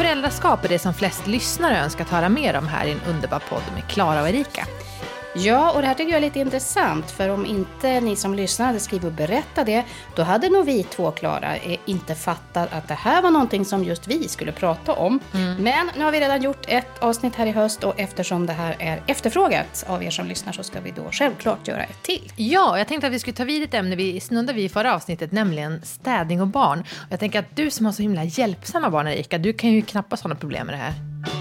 Föräldraskap är det som flest lyssnare önskat höra mer om här i en underbar podd med Klara och Erika. Ja, och det här tycker jag är lite intressant. För om inte ni som lyssnar hade skrivit och berättat det, då hade nog vi två, Klara, eh, inte fattat att det här var någonting som just vi skulle prata om. Men nu har vi redan gjort ett avsnitt här i höst och eftersom det här är efterfrågat av er som lyssnar så ska vi då självklart göra ett till. Ja, jag tänkte att vi skulle ta vid ett ämne vi snuddade vid i förra avsnittet, nämligen städning och barn. Och jag tänker att du som har så himla hjälpsamma barn, Erika, du kan ju knappast ha några problem med det här.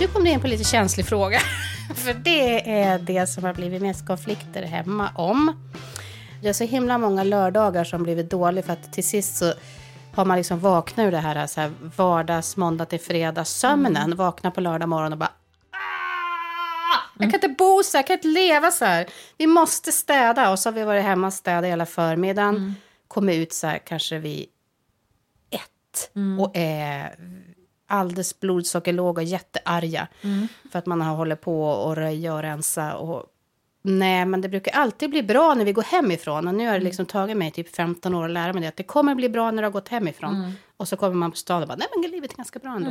Nu kom du in på lite känslig fråga. För det är det som har blivit mest konflikter hemma om. Det är så himla många lördagar som blivit dåliga för att till sist så har man liksom vaknat ur det här, så här vardags, måndag till fredag sömnen. Vaknar på lördag morgon och bara "Ah! jag kan inte bo så här, jag kan inte leva så här. Vi måste städa. Och så har vi varit hemma och städat hela förmiddagen. Kommit ut så här kanske vid ett. Och är alldeles blodsockerlåga och jättearga. För att man har hållit på och röja och rensa. Och, nej, men det brukar alltid bli bra när vi går hemifrån. Och nu har det liksom tagit mig typ 15 år att lära mig det. Att det kommer bli bra när du har gått hemifrån. Och så kommer man på stan och bara, nej men livet är ganska bra ändå.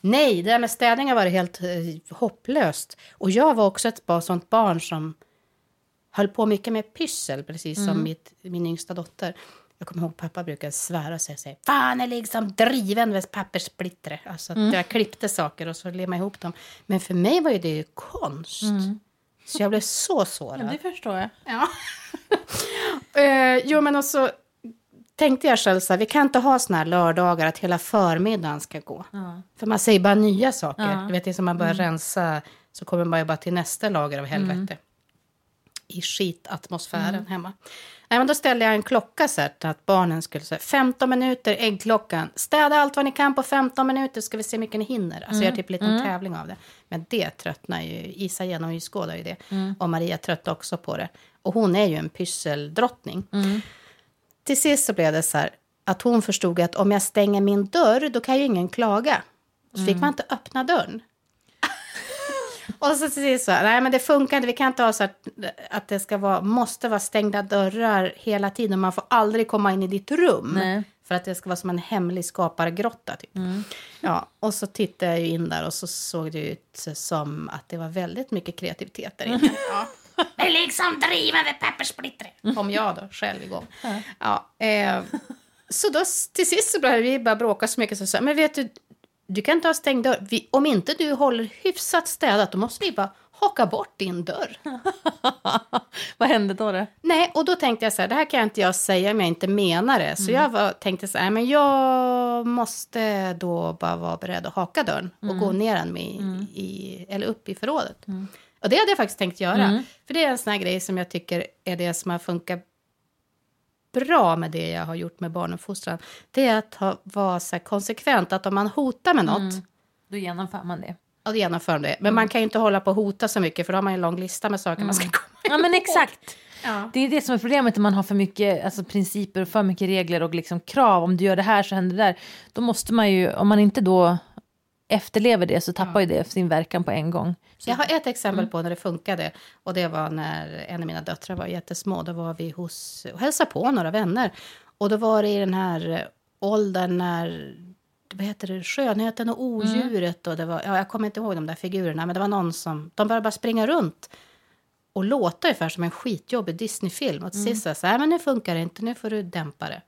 Nej, det där med städning har varit helt eh, hopplöst. Och jag var också ett bara sånt barn som höll på mycket med pyssel, precis som mitt, min yngsta dotter. Jag kommer ihåg pappa brukade svära och säga fan är liksom driven med papperssplittret. Alltså att jag klippte saker och så lemade ihop dem. Men för mig var ju det konst. Så jag blev så sårad. förstår jag. Ja. eh, jo, men också tänkte jag själv så här, vi kan inte ha såna här lördagar att hela förmiddagen ska gå. För man säger bara nya saker. Du vet, det är som man börjar rensa så kommer man ju bara till nästa lager av helvete. I skitatmosfären hemma. Nej, men då ställde jag en klocka så här, att barnen skulle säga 15 minuter, äggklockan. Städa allt vad ni kan på 15 minuter ska vi se hur mycket ni hinner. Alltså jag typ en liten tävling av det. Men det tröttnar ju. Isa genomskådar ju det. Och Maria tröttnar också på det. Och hon är ju en pysseldrottning. Till sist så blev det så här att hon förstod att om jag stänger min dörr då kan ju ingen klaga. Så fick man inte öppna dörren. Och så till så, nej men det funkar inte, vi kan inte ha så att, att det ska vara, måste vara stängda dörrar hela tiden. Man får aldrig komma in i ditt rum. Nej. För att det ska vara som en hemlig skapargrotta typ. Ja, och så tittade jag ju in där och så såg det ut som att det var väldigt mycket kreativitet där inne. Ja. Det är liksom driven med papperssplittret. Kom jag då själv igång. Ja, eh, så då till sist så började vi bara bråka så mycket så sa men vet du, du kan inte ha stängd dörr. Vi, om inte du håller hyfsat städat då måste vi bara haka bort din dörr. Vad hände då? då? Nej, och då tänkte jag så här, det här kan inte jag säga om jag inte menar det. Så jag var, tänkte så här, men jag måste då bara vara beredd att haka dörren och gå ner den med, i, eller upp i förrådet. Och det hade jag faktiskt tänkt göra. För det är en sån här grej som jag tycker är det som har funkat bra med det jag har gjort med barnuppfostran. Det är att ha, vara så här konsekvent, att om man hotar med något, Då genomför man det. ja, då genomför man det. Men man kan ju inte hålla på och hota så mycket, för då har man ju en lång lista med saker man ska komma Ja men exakt. Ja. Det är det som är problemet när man har för mycket alltså, principer och för mycket regler och liksom krav. Om du gör det här så händer det där. Då måste man ju, om man inte då efterlever det så tappar ju det sin verkan på en gång. Så, Jag har ett exempel på när det funkade. Och det var när en av mina döttrar var jättesmå. Då var vi hos och hälsade på några vänner. Och då var det i den här åldern när vad heter det, skönheten och odjuret. Och det var, ja, jag kommer inte ihåg de där figurerna. Men det var någon som, de började bara springa runt. Och låta ungefär som en skitjobbig Disney-film. Och till sist sa så här, men nu funkar det inte, nu får du dämpa det.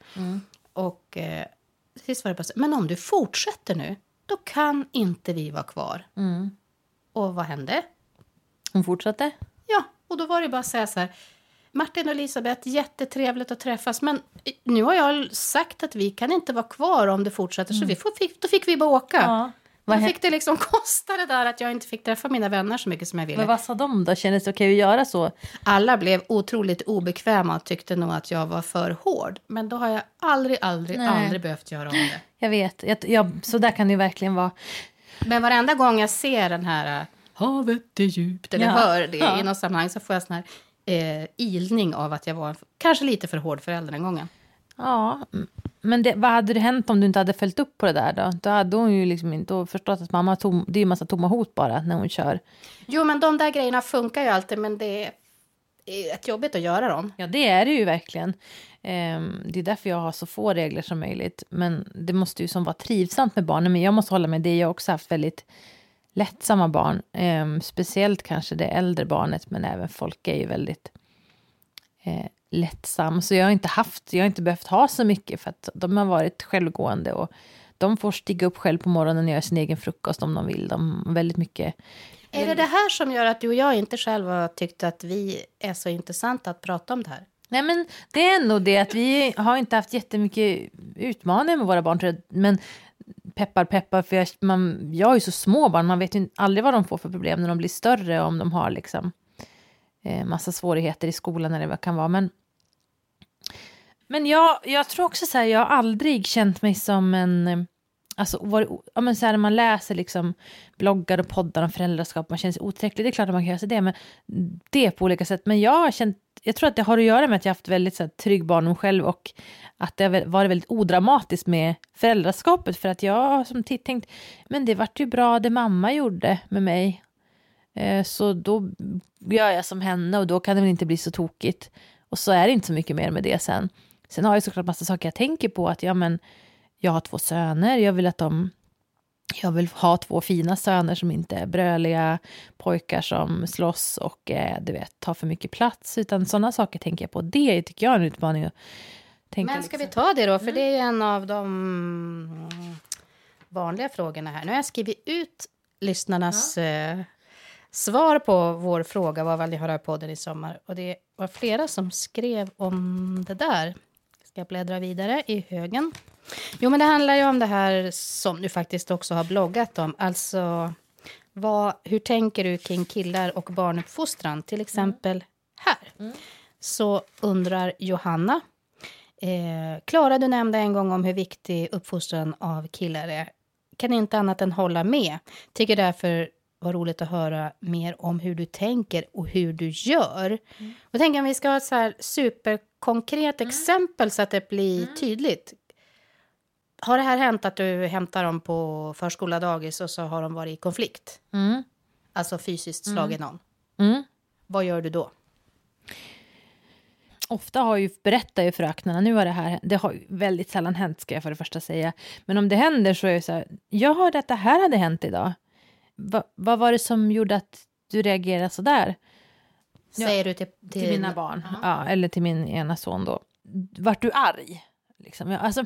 Och eh, till sist var det bara så, men om du fortsätter nu, då kan inte vi vara kvar. Och vad hände? hon fortsatte. Ja, och då var det bara att säga så här. Martin och Elisabeth, jättetrevligt att träffas. Men nu har jag sagt att vi kan inte vara kvar om det fortsätter. Så vi får, då fick vi bara åka. Ja. Vad fick det liksom kosta det där att jag inte fick träffa mina vänner så mycket som jag ville. Men vad sa de då? Kändes det okej att göra så? Alla blev otroligt obekväma och tyckte nog att jag var för hård. Men då har jag aldrig, aldrig, Nej. aldrig behövt göra om det. Jag vet, jag, jag, så där kan det ju verkligen vara. Men varenda gång jag ser den här äh, havet är djupt eller Ja. hör det Ja. i något sammanhang så får jag sån här eh, ilning av att jag var kanske lite för hård förälder den gången. Ja, men det, vad hade det hänt om du inte hade följt upp på det där då? Då hade hon ju liksom inte förstått att mamma tom, det är en massa tomma hot bara när hon kör. Jo, men de där grejerna funkar ju alltid, men det är rätt jobbigt att göra dem. Ja, det är det ju verkligen. Ehm, det är därför jag har så få regler som möjligt. Men det måste ju som vara trivsamt med barnen. Men jag måste hålla med det. Jag har också haft väldigt lättsamma barn. Ehm, speciellt kanske det äldre barnet, men även folk är ju väldigt eh, lättsam. Så jag har inte haft, jag har inte behövt ha så mycket för att de har varit självgående och de får stiga upp själv på morgonen och göra sin egen frukost om de vill. De väldigt mycket Är det det här som gör att du och jag inte själva har tyckt att vi är så intressanta att prata om det här? Nej, men det är nog det att vi har inte haft jättemycket utmaningar med våra barn. jag. Men peppar, peppar, för jag, man, jag har ju så små barn, man vet ju aldrig vad de får för problem när de blir större, om de har liksom eh, massa svårigheter i skolan eller vad det kan vara. Men, men jag, jag tror också så här, jag har aldrig känt mig som en... Eh, alltså, var, ja, men så här, när man läser liksom bloggar och poddar om föräldraskap, man känner sig otillräcklig, det är klart att man kan göra sig det, men det på olika sätt. Men jag har känt, jag tror att det har att göra med att jag har haft väldigt så här, trygg barndom själv och att det har varit väldigt odramatiskt med föräldraskapet, för att jag har som tänkt, men det vart ju bra det mamma gjorde med mig, Eh, så då gör jag som henne och då kan det väl inte bli så tokigt. Och så är det inte så mycket mer med det sen. Sen har jag såklart massa saker jag tänker på, att ja men jag har två söner, jag vill att de jag vill ha två fina söner som inte är bröliga pojkar som slåss och eh, du vet, tar för mycket plats. Utan sådana saker tänker jag på. Det tycker jag är en utmaning. Att tänka Men ska vi liksom. ta det då? För det är en av de vanliga frågorna här. Nu har jag skrivit ut lyssnarnas eh, svar på vår fråga vad vill ni höra på podden i sommar? Och det var flera som skrev om det där. Ska jag bläddra vidare i högen? Jo, men det handlar ju om det här som du faktiskt också har bloggat om. Alltså, vad, hur tänker du kring killar och barnuppfostran? Till exempel här. Så undrar Johanna. Eh, Klara, du nämnde en gång om hur viktig uppfostran av killar är. Kan inte annat än hålla med. Tycker därför var roligt att höra mer om hur du tänker och hur du gör. Och tänker om vi ska ha ett så här superkonkret exempel så att det blir tydligt. Har det här hänt att du hämtar dem på förskola, dagis och så har de varit i konflikt? Mm. Alltså fysiskt slagit någon. Mm. Vad gör du då? Ofta har ju, berättar ju fröknarna, nu har det här, det har väldigt sällan hänt ska jag för det första säga. Men om det händer så är det så här, jag hörde att det här hade hänt idag. Va, vad var det som gjorde att du reagerade så där? Säger du till, Till mina barn, ja, eller till min ena son då. Vart du arg? Liksom. Jag, alltså,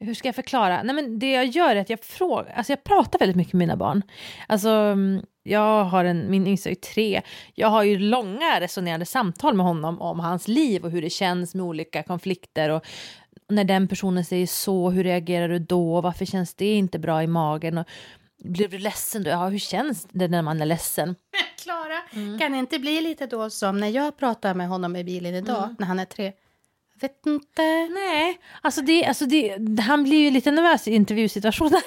hur ska jag förklara? Nej, men det jag gör är att jag frågar, alltså jag pratar väldigt mycket med mina barn. Alltså, mm, jag har en, min yngsta är tre, jag har ju långa resonerande samtal med honom om hans liv och hur det känns med olika konflikter och när den personen säger så, hur reagerar du då? Varför känns det inte bra i magen? Och, blir du ledsen då? Ja, hur känns det när man är ledsen? Klara, Mm. kan det inte bli lite då som när jag pratar med honom i bilen idag, Mm. när han är tre? Jag vet inte. Nej, alltså, det, alltså det, han blir ju lite nervös i intervjusituationen.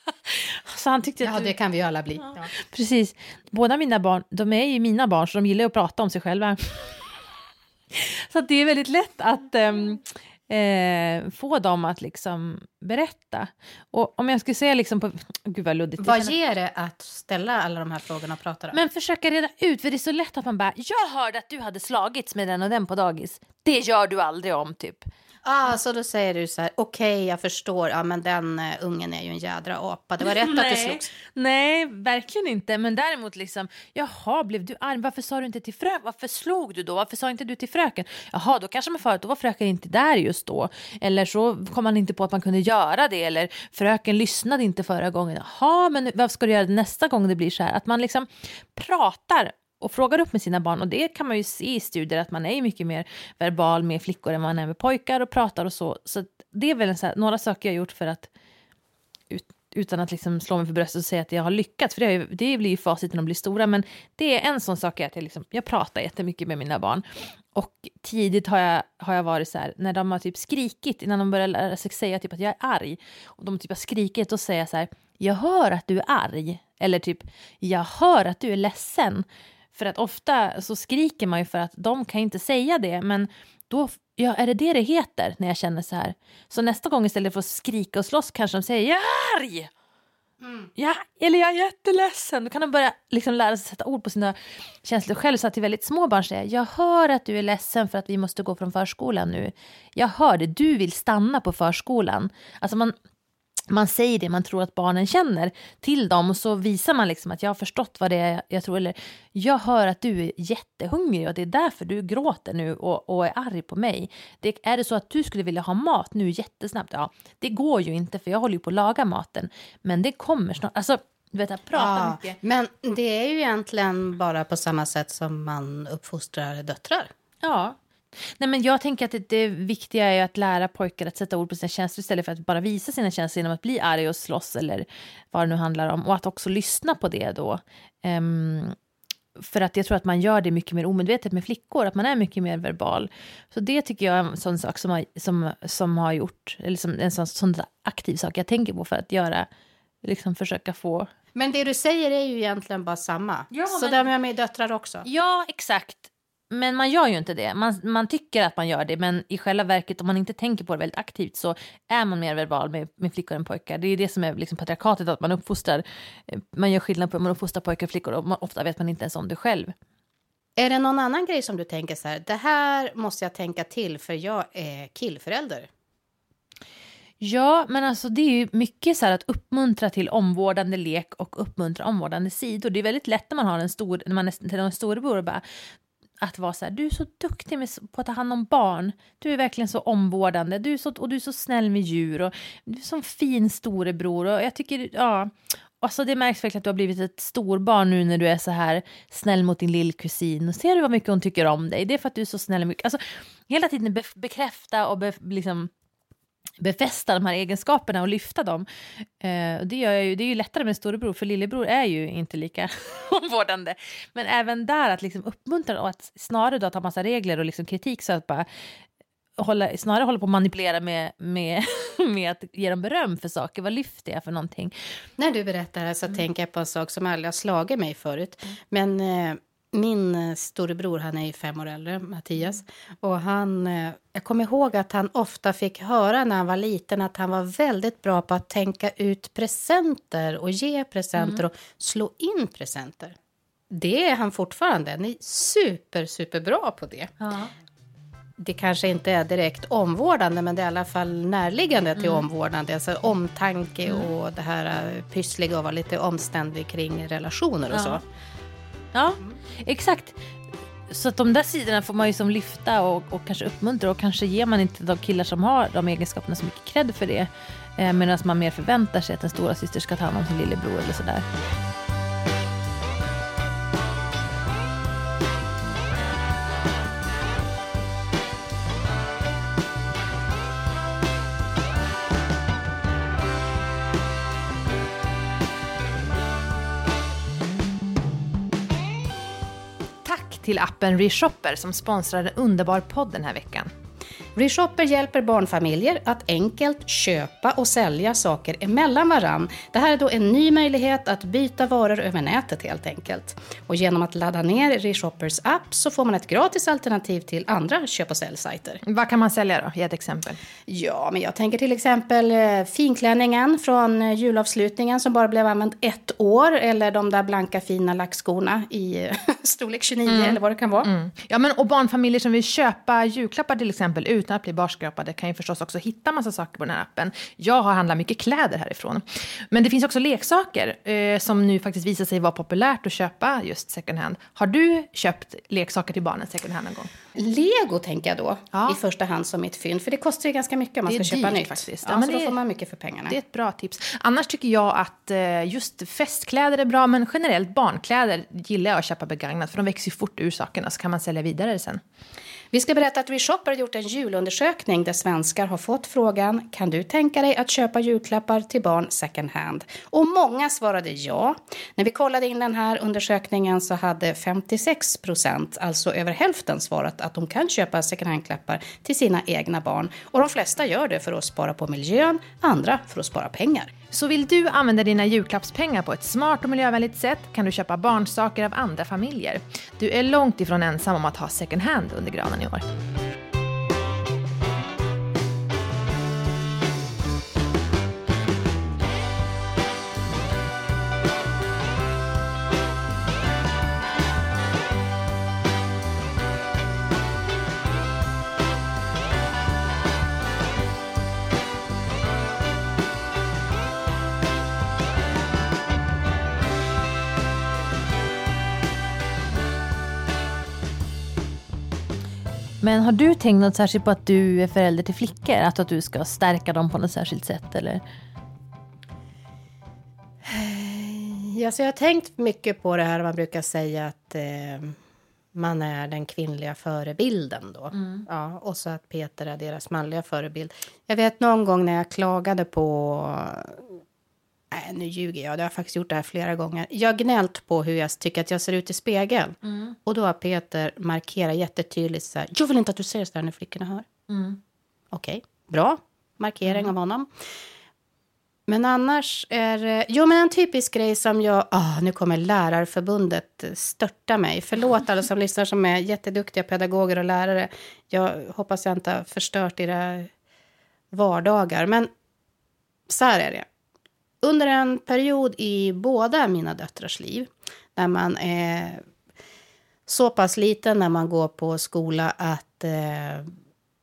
så han tyckte Ja, att... det kan vi ju alla bli. Ja. Precis. Båda mina barn, de är ju mina barn så de gillar att prata om sig själva. så det är väldigt lätt att ehm, eh, få dem att liksom berätta. Och om jag skulle säga liksom på... Gud vad luddigt. Vad ger det att ställa alla de här frågorna och prata om? Men försöka reda ut, för det är så lätt att man bara “jag hörde att du hade slagits med den och den på dagis”. Det gör du aldrig om typ. Ah, så då säger du så här, okej jag förstår, ja men den uh, ungen är ju en jädra apa. Det var rätt att Nej. slogs. Nej, verkligen inte. Men däremot liksom, jaha, blev du arg? Varför sa du inte till fröken? Varför slog du då? Varför sa inte du till fröken? Jaha, då kanske man för att då var fröken inte där just då. Eller så kom man inte på att man kunde göra det. Eller fröken lyssnade inte förra gången. Jaha, men vad ska du göra nästa gång det blir så här? Att man liksom pratar och frågar upp med sina barn. Och det kan man ju se i studier att man är mycket mer verbal med flickor än man är med pojkar och pratar och så. Så det är väl en så här, några saker jag gjort för att ut, utan att liksom slå mig för bröstet och säga att jag har lyckats, för det, ju, det blir ju facit när de blir stora, men det är en sån sak är att jag, liksom, jag pratar jättemycket med mina barn. Och tidigt har jag, har jag varit så här, när de har typ skrikit, innan de börjar lära sig säga typ att jag är arg, och de typ har skrikit och säger så här, jag hör att du är arg, eller typ, jag hör att du är ledsen. För att ofta så skriker man ju för att de kan inte säga det, men då ja, är det det det heter när jag känner så här. Så nästa gång istället för att skrika och slåss kanske de säger jag är arg. Ja, eller jag är jätteledsen. Då kan de börja liksom lära sig sätta ord på sina känslor själv. Så att till väldigt små barn säger jag hör att du är ledsen för att vi måste gå från förskolan nu. Jag hör det, du vill stanna på förskolan. Alltså man, man säger det man tror att barnen känner till dem och så visar man liksom att jag har förstått vad det är jag tror. Eller jag hör att du är jättehungrig och det är därför du gråter nu och, och är arg på mig. Det, är det så att du skulle vilja ha mat nu jättesnabbt? Ja, det går ju inte för jag håller ju på att laga maten. Men det kommer snart. Alltså, du vet, jag pratar ja, mycket. Men det är ju egentligen bara på samma sätt som man uppfostrar döttrar. Ja, Nej, men jag tänker att det, det viktiga är att lära pojkar att sätta ord på sina känslor istället för att bara visa sina känslor genom att bli arg och slåss eller vad det nu handlar om. Och att också lyssna på det då. Um, för att jag tror att man gör det mycket mer omedvetet med flickor, att man är mycket mer verbal. Så det tycker jag är en sån sak som har, som, som har gjort, eller som, en sån, sån aktiv sak jag tänker på för att göra, liksom försöka få men det du säger är ju egentligen bara samma. Ja, så men... där med, med döttrar också. Ja, exakt. Men man gör ju inte det. Man, man tycker att man gör det, men i själva verket om man inte tänker på det väldigt aktivt så är man mer verbal med, med flickor än pojkar. Det är det som är liksom patriarkatet, att man uppfostrar, eh, man gör skillnad på man uppfostrar pojkar och flickor och man, ofta vet man inte ens om det själv. Är det någon annan grej som du tänker så här, det här måste jag tänka till för jag är killförälder? Ja, men alltså det är ju mycket så här att uppmuntra till omvårdande lek och uppmuntra omvårdande sidor. Det är väldigt lätt när man har en stor, när man är en storebror och bara att vara så här, du är så duktig med, på att ta hand om barn. Du är verkligen så omvårdande du är så, och du är så snäll med djur och du är så fin storebror. Och jag tycker, ja, alltså det märks verkligen att du har blivit ett storbarn nu när du är så här snäll mot din lillkusin. Och ser du vad mycket hon tycker om dig? Det är för att du är så snäll. Mycket. Alltså, hela tiden be bekräfta och be, liksom, befästa de här egenskaperna och lyfta dem. Eh, det, gör ju, det är ju lättare med storebror, för lillebror är ju inte lika omvårdande. Men även där att liksom uppmuntra och att snarare då ta massa regler och liksom kritik så att bara hålla, snarare hålla på att manipulera med, med, med att ge dem beröm för saker. Vad lyfter jag för någonting? När du berättar så mm. tänker jag på en sak som aldrig har slagit mig förut. Mm. Men eh, min eh, storebror, han är ju fem år äldre, Mattias. Och han, eh, jag kommer ihåg att han ofta fick höra när han var liten att han var väldigt bra på att tänka ut presenter och ge presenter mm. och slå in presenter. Det är han fortfarande. Han är super, super bra på det. Ja. Det kanske inte är direkt omvårdande, men det är i alla fall närliggande till mm. omvårdnande. Alltså omtanke mm. och det här eh, pyssliga och vara lite omständig kring relationer och ja. så. Ja, exakt. Så att de där sidorna får man ju som lyfta och, och kanske uppmuntra och kanske ger man inte de killar som har de egenskaperna så mycket cred för det. Eh, Medan man mer förväntar sig att en stora syster ska ta hand om sin lillebror eller sådär. Appen ReShopper som sponsrar en underbar podd den här veckan. ReShopper hjälper barnfamiljer att enkelt köpa och sälja saker emellan varann. Det här är då en ny möjlighet att byta varor över nätet helt enkelt. Och genom att ladda ner ReShoppers app så får man ett gratis alternativ till andra köp och säljsajter. Vad kan man sälja då? Ge ett exempel. Ja, men jag tänker till exempel eh, finklänningen från eh, julavslutningen som bara blev använd ett år. Eller de där blanka fina lackskorna i eh, storlek 29 mm. eller vad det kan vara. Mm. Ja, men och barnfamiljer som vill köpa julklappar till exempel utan att bli barskrapade kan ju förstås också hitta massa saker på den här appen. Jag har handlat mycket kläder härifrån. Men det finns också leksaker eh, som nu faktiskt visar sig vara populärt att köpa just second hand. Har du köpt leksaker till barnen second hand någon gång? Lego tänker jag då ja. i första hand som mitt fynd. För det kostar ju ganska mycket om man ska köpa dyrt, nytt. Faktiskt. Ja, ja, så då får man mycket för pengarna. Det är ett bra tips. Annars tycker jag att eh, just festkläder är bra, men generellt barnkläder gillar jag att köpa begagnat för de växer ju fort ur sakerna så kan man sälja vidare sen. Vi ska berätta att ReShopper har gjort en julundersökning där svenskar har fått frågan Kan du tänka dig att köpa julklappar till barn second hand? Och många svarade ja. När vi kollade in den här undersökningen så hade 56 procent, alltså över hälften, svarat att de kan köpa second hand-klappar till sina egna barn. Och de flesta gör det för att spara på miljön, andra för att spara pengar. Så vill du använda dina julklappspengar på ett smart och miljövänligt sätt kan du köpa barnsaker av andra familjer. Du är långt ifrån ensam om att ha second hand under granen i år. Men har du tänkt något särskilt på att du är förälder till flickor? Att, att du ska stärka dem på något särskilt sätt? Eller? Ja, så jag har tänkt mycket på det här man brukar säga att eh, man är den kvinnliga förebilden då. Ja, och så att Peter är deras manliga förebild. Jag vet någon gång när jag klagade på... Nej, nu ljuger jag. Det har jag faktiskt gjort det här flera gånger. Jag gnällt på hur jag tycker att jag ser ut i spegeln. Och då har Peter markerat jättetydligt så här. Jag vill inte att du ser så här när flickorna hör. Okej, bra. Markering av honom. Men annars är det... Jo, men en typisk grej som jag... Ah, nu kommer Lärarförbundet störta mig. Förlåt alla som lyssnar som är jätteduktiga pedagoger och lärare. Jag hoppas jag inte har förstört era vardagar. Men så här är det. Under en period i båda mina döttrars liv, när man är så pass liten när man går på skola att eh,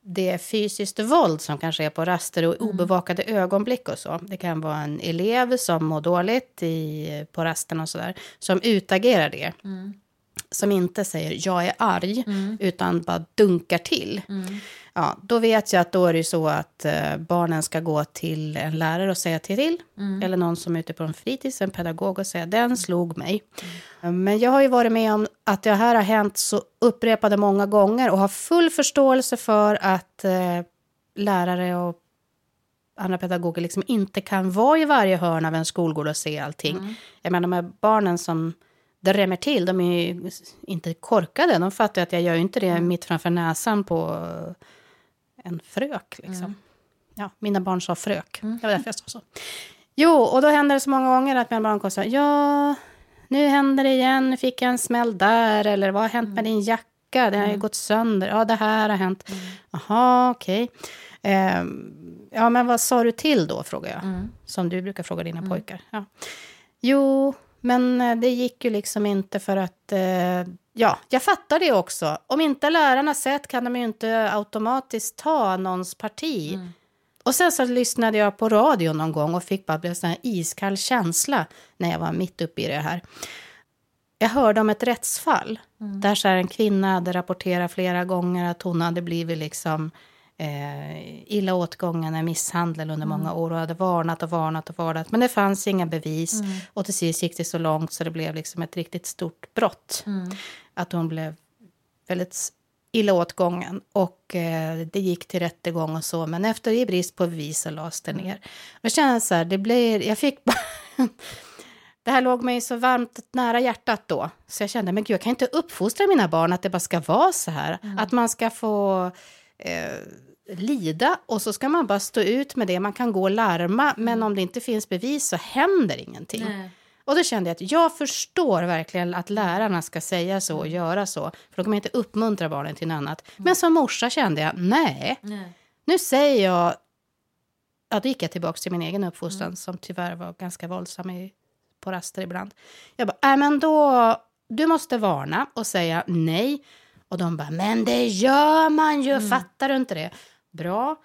det är fysiskt våld som kanske är på raster och obevakade ögonblick och så. Det kan vara en elev som mår dåligt i, på rasten och sådär, som utagerar det. Som inte säger jag är arg, utan bara dunkar till. Ja, då vet jag att då är det så att eh, barnen ska gå till en lärare och säga till. Eller någon som är ute på en fritids, en pedagog och säga den slog mig. Men jag har ju varit med om att det här har hänt så upprepade många gånger och har full förståelse för att eh, lärare och andra pedagoger liksom inte kan vara i varje hörn av en skolgård och se allting. Jag menar de här barnen som drämmer till, de är ju inte korkade. De fattar att jag gör inte det mitt framför näsan på en frök. Liksom. Ja, mina barn sa frök. Det var därför jag sa så. Jo, och då händer det så många gånger att mina barn kommer säga ja, nu händer det igen, nu fick jag en smäll där, eller vad har hänt med din jacka, den har ju gått sönder, ja det här har hänt. Jaha, okej. Ehm, ja, men vad sa du till då, frågar jag. Som du brukar fråga dina pojkar. Ja. Jo, men eh, det gick ju liksom inte för att... Eh, ja, jag fattar det också. Om inte lärarna sett kan de ju inte automatiskt ta någons parti. Och sen så lyssnade jag på radio någon gång och fick bara en sån här iskall känsla när jag var mitt uppe i det här. Jag hörde om ett rättsfall där så en kvinna hade rapporterat flera gånger att hon hade blivit liksom eh, illa åtgången misshandel under många år och hade varnat och varnat och varnat. Men det fanns inga bevis och till sist gick det så långt så det blev liksom ett riktigt stort brott. Att hon blev väldigt illa åtgången och eh, det gick till rättegång och så. Men efter i brist på bevis så lades det ner. Jag känner så här, det blir, jag fick bara... Det här låg mig så varmt nära hjärtat då. Så jag kände, men gud, jag kan inte uppfostra mina barn att det bara ska vara så här. Att man ska få eh, lida och så ska man bara stå ut med det. Man kan gå och larma, men om det inte finns bevis så händer ingenting. Och då kände jag att jag förstår verkligen att lärarna ska säga så och göra så. För då kommer jag inte uppmuntra barnen till något annat. Men som morsa kände jag, nej. Nu säger jag... Ja, då gick jag tillbaka till min egen uppfostran som tyvärr var ganska våldsam i, på raster ibland. Jag bara, äh, men då... Du måste varna och säga nej. Och de bara, men det gör man ju, fattar du inte det? Bra.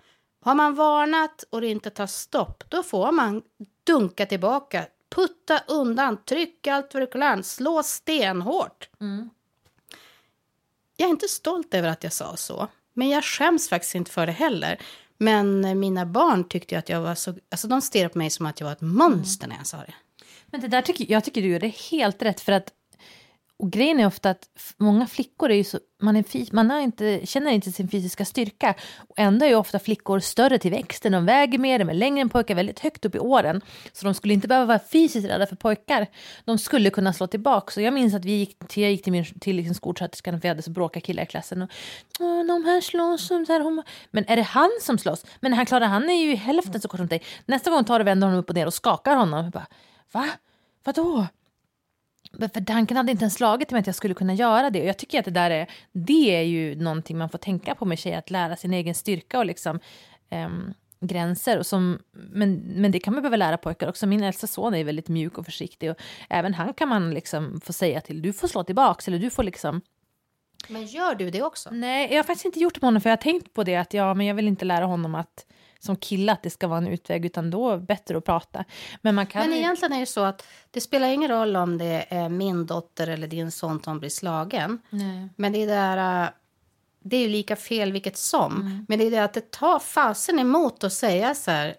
Har man varnat och det inte tar stopp, då får man dunka tillbaka. Putta undan, tryck allt vad du kan, slå stenhårt. Jag är inte stolt över att jag sa så, men jag skäms faktiskt inte för det heller. Men mina barn tyckte att jag var så... Alltså de stirrade på mig som att jag var ett monster när jag sa det. Men det där tycker, jag tycker du gör det helt rätt. För att, och grejen är ofta att många flickor är ju så, man, är man har inte, känner inte sin fysiska styrka. Och ändå är ju ofta flickor större till växten, de väger mer, de är längre än pojkar, väldigt högt upp i åren. Så de skulle inte behöva vara fysiskt rädda för pojkar. De skulle kunna slå tillbaka. Så jag minns att vi gick till, jag gick till, min, till liksom skolsköterskan för vi hade så bråkiga killar i klassen. Och, de här slåss. Så här, hon, men är det han som slåss? Men han Klara, han är ju hälften så kort som dig. Nästa gång tar du vänder honom upp och ner och skakar honom. Jag bara, Va? Vadå? För tanken hade inte ens slagit mig att jag skulle kunna göra det. Och jag tycker att det där är, det är ju någonting man får tänka på med tjejer, att lära sin egen styrka och liksom ehm, gränser. Och som, men, men det kan man behöva lära pojkar också. Min äldsta son är väldigt mjuk och försiktig och även han kan man liksom få säga till, du får slå tillbaks eller du får liksom Men gör du det också? Nej, jag har faktiskt inte gjort det med honom för jag har tänkt på det att ja, men jag vill inte lära honom att som kille att det ska vara en utväg utan då bättre att prata. Men man kan Men egentligen är det så att det spelar ingen roll om det är min dotter eller din son som blir slagen. Nej. Men det är där... det är ju lika fel vilket som. Men det är det att det tar fasen emot att säga så här,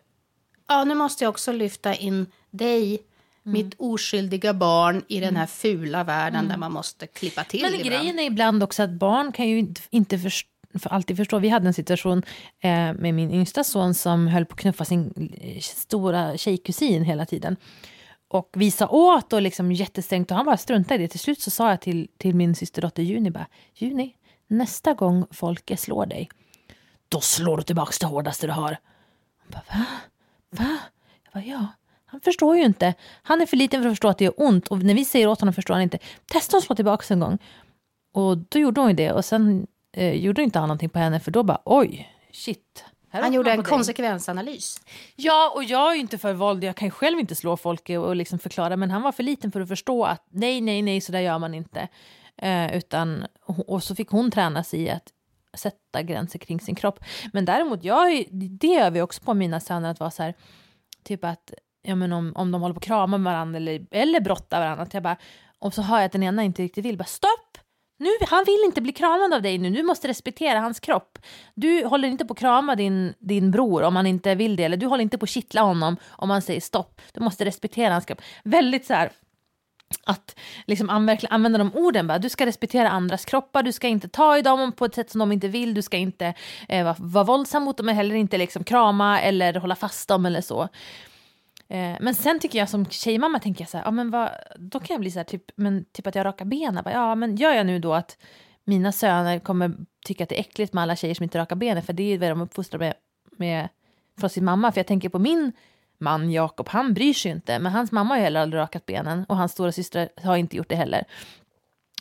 ja nu måste jag också lyfta in dig, mitt oskyldiga barn i den här fula världen där man måste klippa till Men ibland. grejen är ibland också att barn kan ju inte, inte förstå för alltid förstå. Vi hade en situation eh, med min yngsta son som höll på att knuffa sin eh, stora tjejkusin hela tiden. Och visa åt och liksom jättesträngt och han bara struntade i det. Till slut så sa jag till, till min systerdotter Juni bara, Juni, nästa gång Folke slår dig, då slår du tillbaka det hårdaste du har. Hon bara, va? Va? Jag bara, ja. Han förstår ju inte. Han är för liten för att förstå att det gör ont. Och när vi säger åt honom förstår han inte. Testa att slå tillbaka en gång. Och då gjorde hon ju det. Och sen eh, gjorde inte han någonting på henne. För då bara, oj, shit. Han gjorde en konsekvensanalys. Ja, och jag är ju inte för våld. Jag kan ju själv inte slå folk och, och liksom förklara. Men han var för liten för att förstå att nej, nej, nej, så där gör man inte. Eh, utan, och så fick hon träna sig i att sätta gränser kring sin kropp. Men däremot, jag, det gör vi också på mina söner, att vara så här, typ att ja, men om, om de håller på att krama med varandra eller, eller brotta varandra, att jag bara, och så hör jag att den ena inte riktigt vill, bara stopp! Nu, han vill inte bli kramad av dig nu, du måste respektera hans kropp. Du håller inte på att krama din, din bror om han inte vill det, eller du håller inte på att kittla honom om han säger stopp. Du måste respektera hans kropp. Väldigt så här, att liksom använda de orden. Bara. Du ska respektera andras kroppar, du ska inte ta i dem på ett sätt som de inte vill, du ska inte eh, vara, vara våldsam mot dem, men heller inte liksom krama eller hålla fast dem eller så. Eh, men sen tycker jag som tjejmamma, tänker jag så här, ja, men vad, då kan jag bli så här, typ, men, typ att jag rakar benen. Bara, Ja, men gör jag nu då att mina söner kommer tycka att det är äckligt med alla tjejer som inte rakar benen, för det är vad de uppfostrar med, med från sin mamma. För jag tänker på min man Jakob, han bryr sig ju inte, men hans mamma har ju heller aldrig rakat benen och hans stora syster har inte gjort det heller.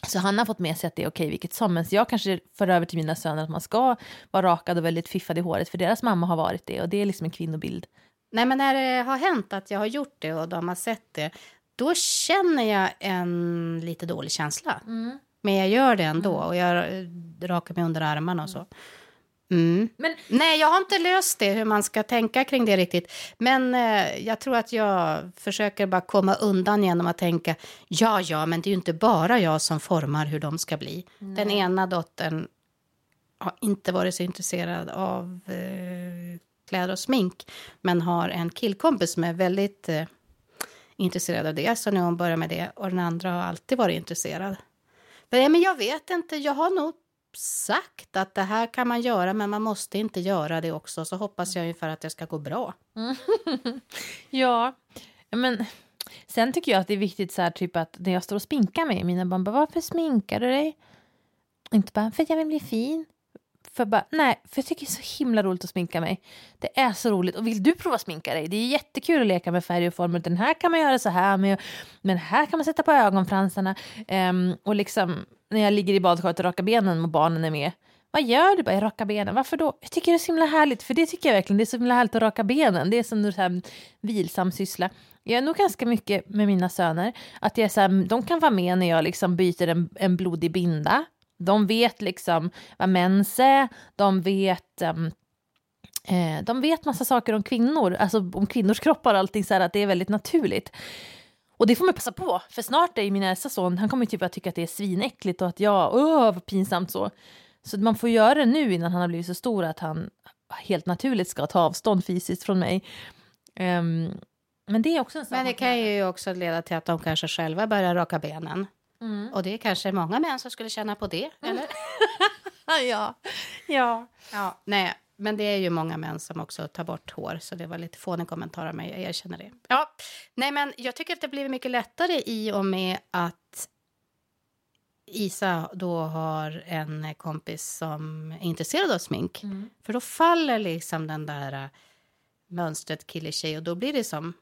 Så han har fått med sig att det är okej vilket som, men jag kanske för över till mina söner att man ska vara rakad och väldigt fiffad i håret, för deras mamma har varit det och det är liksom en kvinnobild. Nej, men när det har hänt att jag har gjort det och de har sett det, då känner jag en lite dålig känsla. Men jag gör det ändå och jag rakar mig under armarna och så. Mm. Men- Nej, jag har inte löst det, hur man ska tänka kring det riktigt. Men eh, jag tror att jag försöker bara komma undan genom att tänka, ja, ja, men det är ju inte bara jag som formar hur de ska bli. Den ena dottern har inte varit så intresserad av eh, kläder och smink men har en killkompis som är väldigt eh, intresserad av det. Så nu har hon börjat med det. Och den andra har alltid varit intresserad. Men, men jag vet inte, jag har nog sagt att det här kan man göra men man måste inte göra det också. Så hoppas jag ungefär att det ska gå bra. Ja, men sen tycker jag att det är viktigt så här, typ att när jag står och sminkar mig, mina barn bara, varför sminkar du dig? Inte bara, för att jag vill bli fin. För bara, nej, för jag tycker det är så himla roligt att sminka mig. Det är så roligt. Och vill du prova sminka dig? Det är jättekul att leka med färg och former. Den här kan man göra så här med. Men här kan man sätta på ögonfransarna. Um, och liksom, när jag ligger i badkaret och rakar benen och barnen är med. Vad gör du? Bara, jag rakar benen. Varför då? Jag tycker det är så himla härligt. För det tycker jag verkligen. Det är så himla härligt att raka benen. Det är som en vilsam syssla. Jag är nog ganska mycket med mina söner. Att jag är så här, de kan vara med när jag liksom byter en, en blodig binda. De vet liksom vad mens är. De vet... ehm, eh, de vet massa saker om kvinnor, alltså om kvinnors kroppar och allting så här, att det är väldigt naturligt. Och det får man passa på, för snart är min äldsta son, han kommer typ att tycka att det är svinäckligt och att jag, åh vad pinsamt så. Så man får göra det nu innan han har blivit så stor att han helt naturligt ska ta avstånd fysiskt från mig. Ehm, men det är också en sak Men det kan ju också leda till att de kanske själva börjar raka benen. Mm. Och det är kanske många män som skulle känna på det, eller? ja. ja. Ja, nej, men det är ju många män som också tar bort hår, så det var lite fånig kommentar av mig, jag erkänner det. Ja, nej men jag tycker att det blir mycket lättare i och med att Isa då har en kompis som är intresserad av smink. För då faller liksom den där äh, mönstret kille-tjej och då blir det som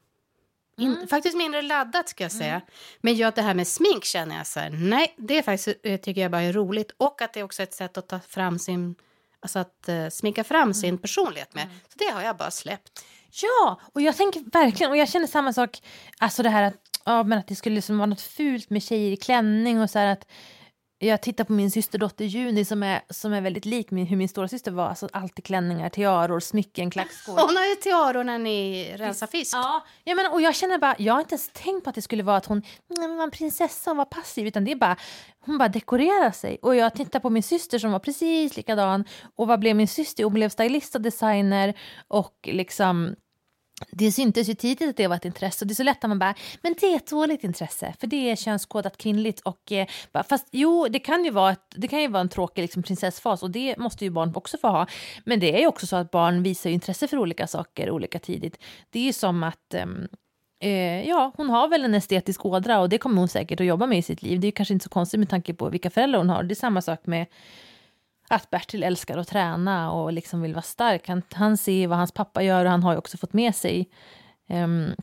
in, faktiskt mindre laddat ska jag säga. Men just det här med smink känner jag så här, nej, det är faktiskt, eh, tycker jag bara är roligt. Och att det är också ett sätt att ta fram sin, alltså att uh, sminka fram sin personlighet med. Så det har jag bara släppt. Ja, och jag tänker verkligen, och jag känner samma sak, alltså det här att, ja, men att det skulle liksom vara något fult med tjejer i klänning och så här att jag tittar på min systerdotter Juni som är, som är väldigt lik min, hur min stora syster var. Alltså alltid klänningar, tiaror, smycken, klackskor. Hon har ju tiaror när ni rensar fisk. Ja, jag menar, och jag känner bara, jag har inte ens tänkt på att det skulle vara att hon var en prinsessa och var passiv, utan det är bara, hon bara dekorerar sig. Och jag tittar på min syster som var precis likadan. Och vad blev min syster? Hon blev stylist och designer och liksom det syntes ju tidigt att det var ett intresse och det är så lätt att man bara, men det är ett dåligt intresse för det är könskodat kvinnligt och eh, fast jo, det kan ju vara, ett, det kan ju vara en tråkig liksom, prinsessfas och det måste ju barn också få ha. Men det är ju också så att barn visar intresse för olika saker olika tidigt. Det är ju som att ehm, eh, ja, hon har väl en estetisk ådra och det kommer hon säkert att jobba med i sitt liv. Det är kanske inte så konstigt med tanke på vilka föräldrar hon har. Det är samma sak med att Bertil älskar att träna och liksom vill vara stark. Han, han ser vad hans pappa gör och han har ju också fått med sig um,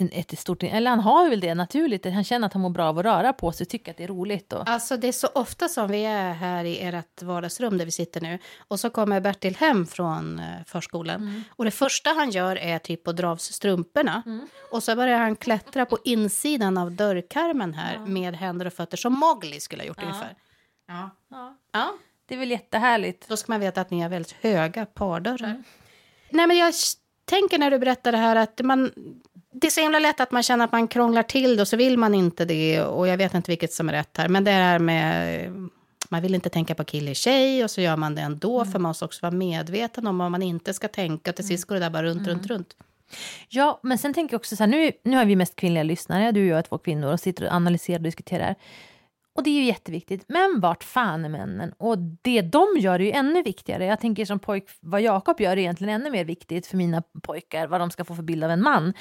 ett stort, eller han har väl det naturligt, han känner att han mår bra av att röra på sig, tycker att det är roligt. Och... Alltså det är så ofta som vi är här i ert vardagsrum där vi sitter nu och så kommer Bertil hem från eh, förskolan mm. och det första han gör är typ att dra av sig strumporna mm. och så börjar han klättra på insidan av dörrkarmen här ja. med händer och fötter som Mowgli skulle ha gjort ja. ungefär. Ja. ja. ja. Det är väl jättehärligt. Då ska man veta att ni har väldigt höga pardörrar. Mm. Nej, men jag tänker när du berättar det här att man, det är så himla lätt att man känner att man krånglar till det och så vill man inte det. Och jag vet inte vilket som är rätt här. Men det här med, man vill inte tänka på kille tjej och så gör man det ändå. Mm. För man måste också vara medveten om vad man inte ska tänka. Och till sist går det där bara runt, mm. runt, runt. Ja, men sen tänker jag också så här, nu, nu har vi mest kvinnliga lyssnare, du och jag är två kvinnor och sitter och analyserar och diskuterar. Och det är ju jätteviktigt. Men vart fan är männen? Och det de gör är ju ännu viktigare. Jag tänker som pojk, vad Jakob gör är egentligen ännu mer viktigt för mina pojkar, vad de ska få för bild av en man.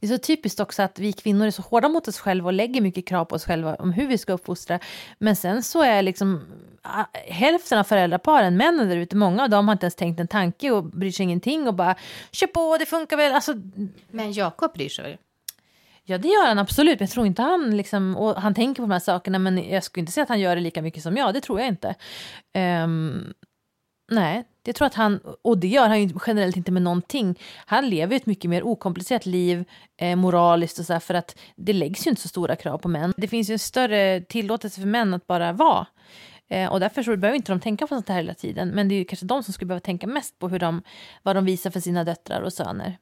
Det är så typiskt också att vi kvinnor är så hårda mot oss själva och lägger mycket krav på oss själva om hur vi ska uppfostra. Men sen så är liksom ah, hälften av föräldraparen männen där ute, många av dem har inte ens tänkt en tanke och bryr sig ingenting och bara kör på, det funkar väl. Alltså, men Jakob bryr sig väl? Ja, det gör han absolut. Men Jag tror inte han liksom, och han tänker på de här sakerna, men jag skulle inte säga att han gör det lika mycket som jag. Det tror jag inte. Um, nej, det tror att han, och det gör han ju generellt inte med någonting. Han lever ett mycket mer okomplicerat liv, eh, moraliskt och så här, för att det läggs ju inte så stora krav på män. Det finns ju en större tillåtelse för män att bara vara. Eh, och därför så behöver inte de tänka på sånt här hela tiden. Men det är ju kanske de som skulle behöva tänka mest på hur de, vad de visar för sina döttrar och söner.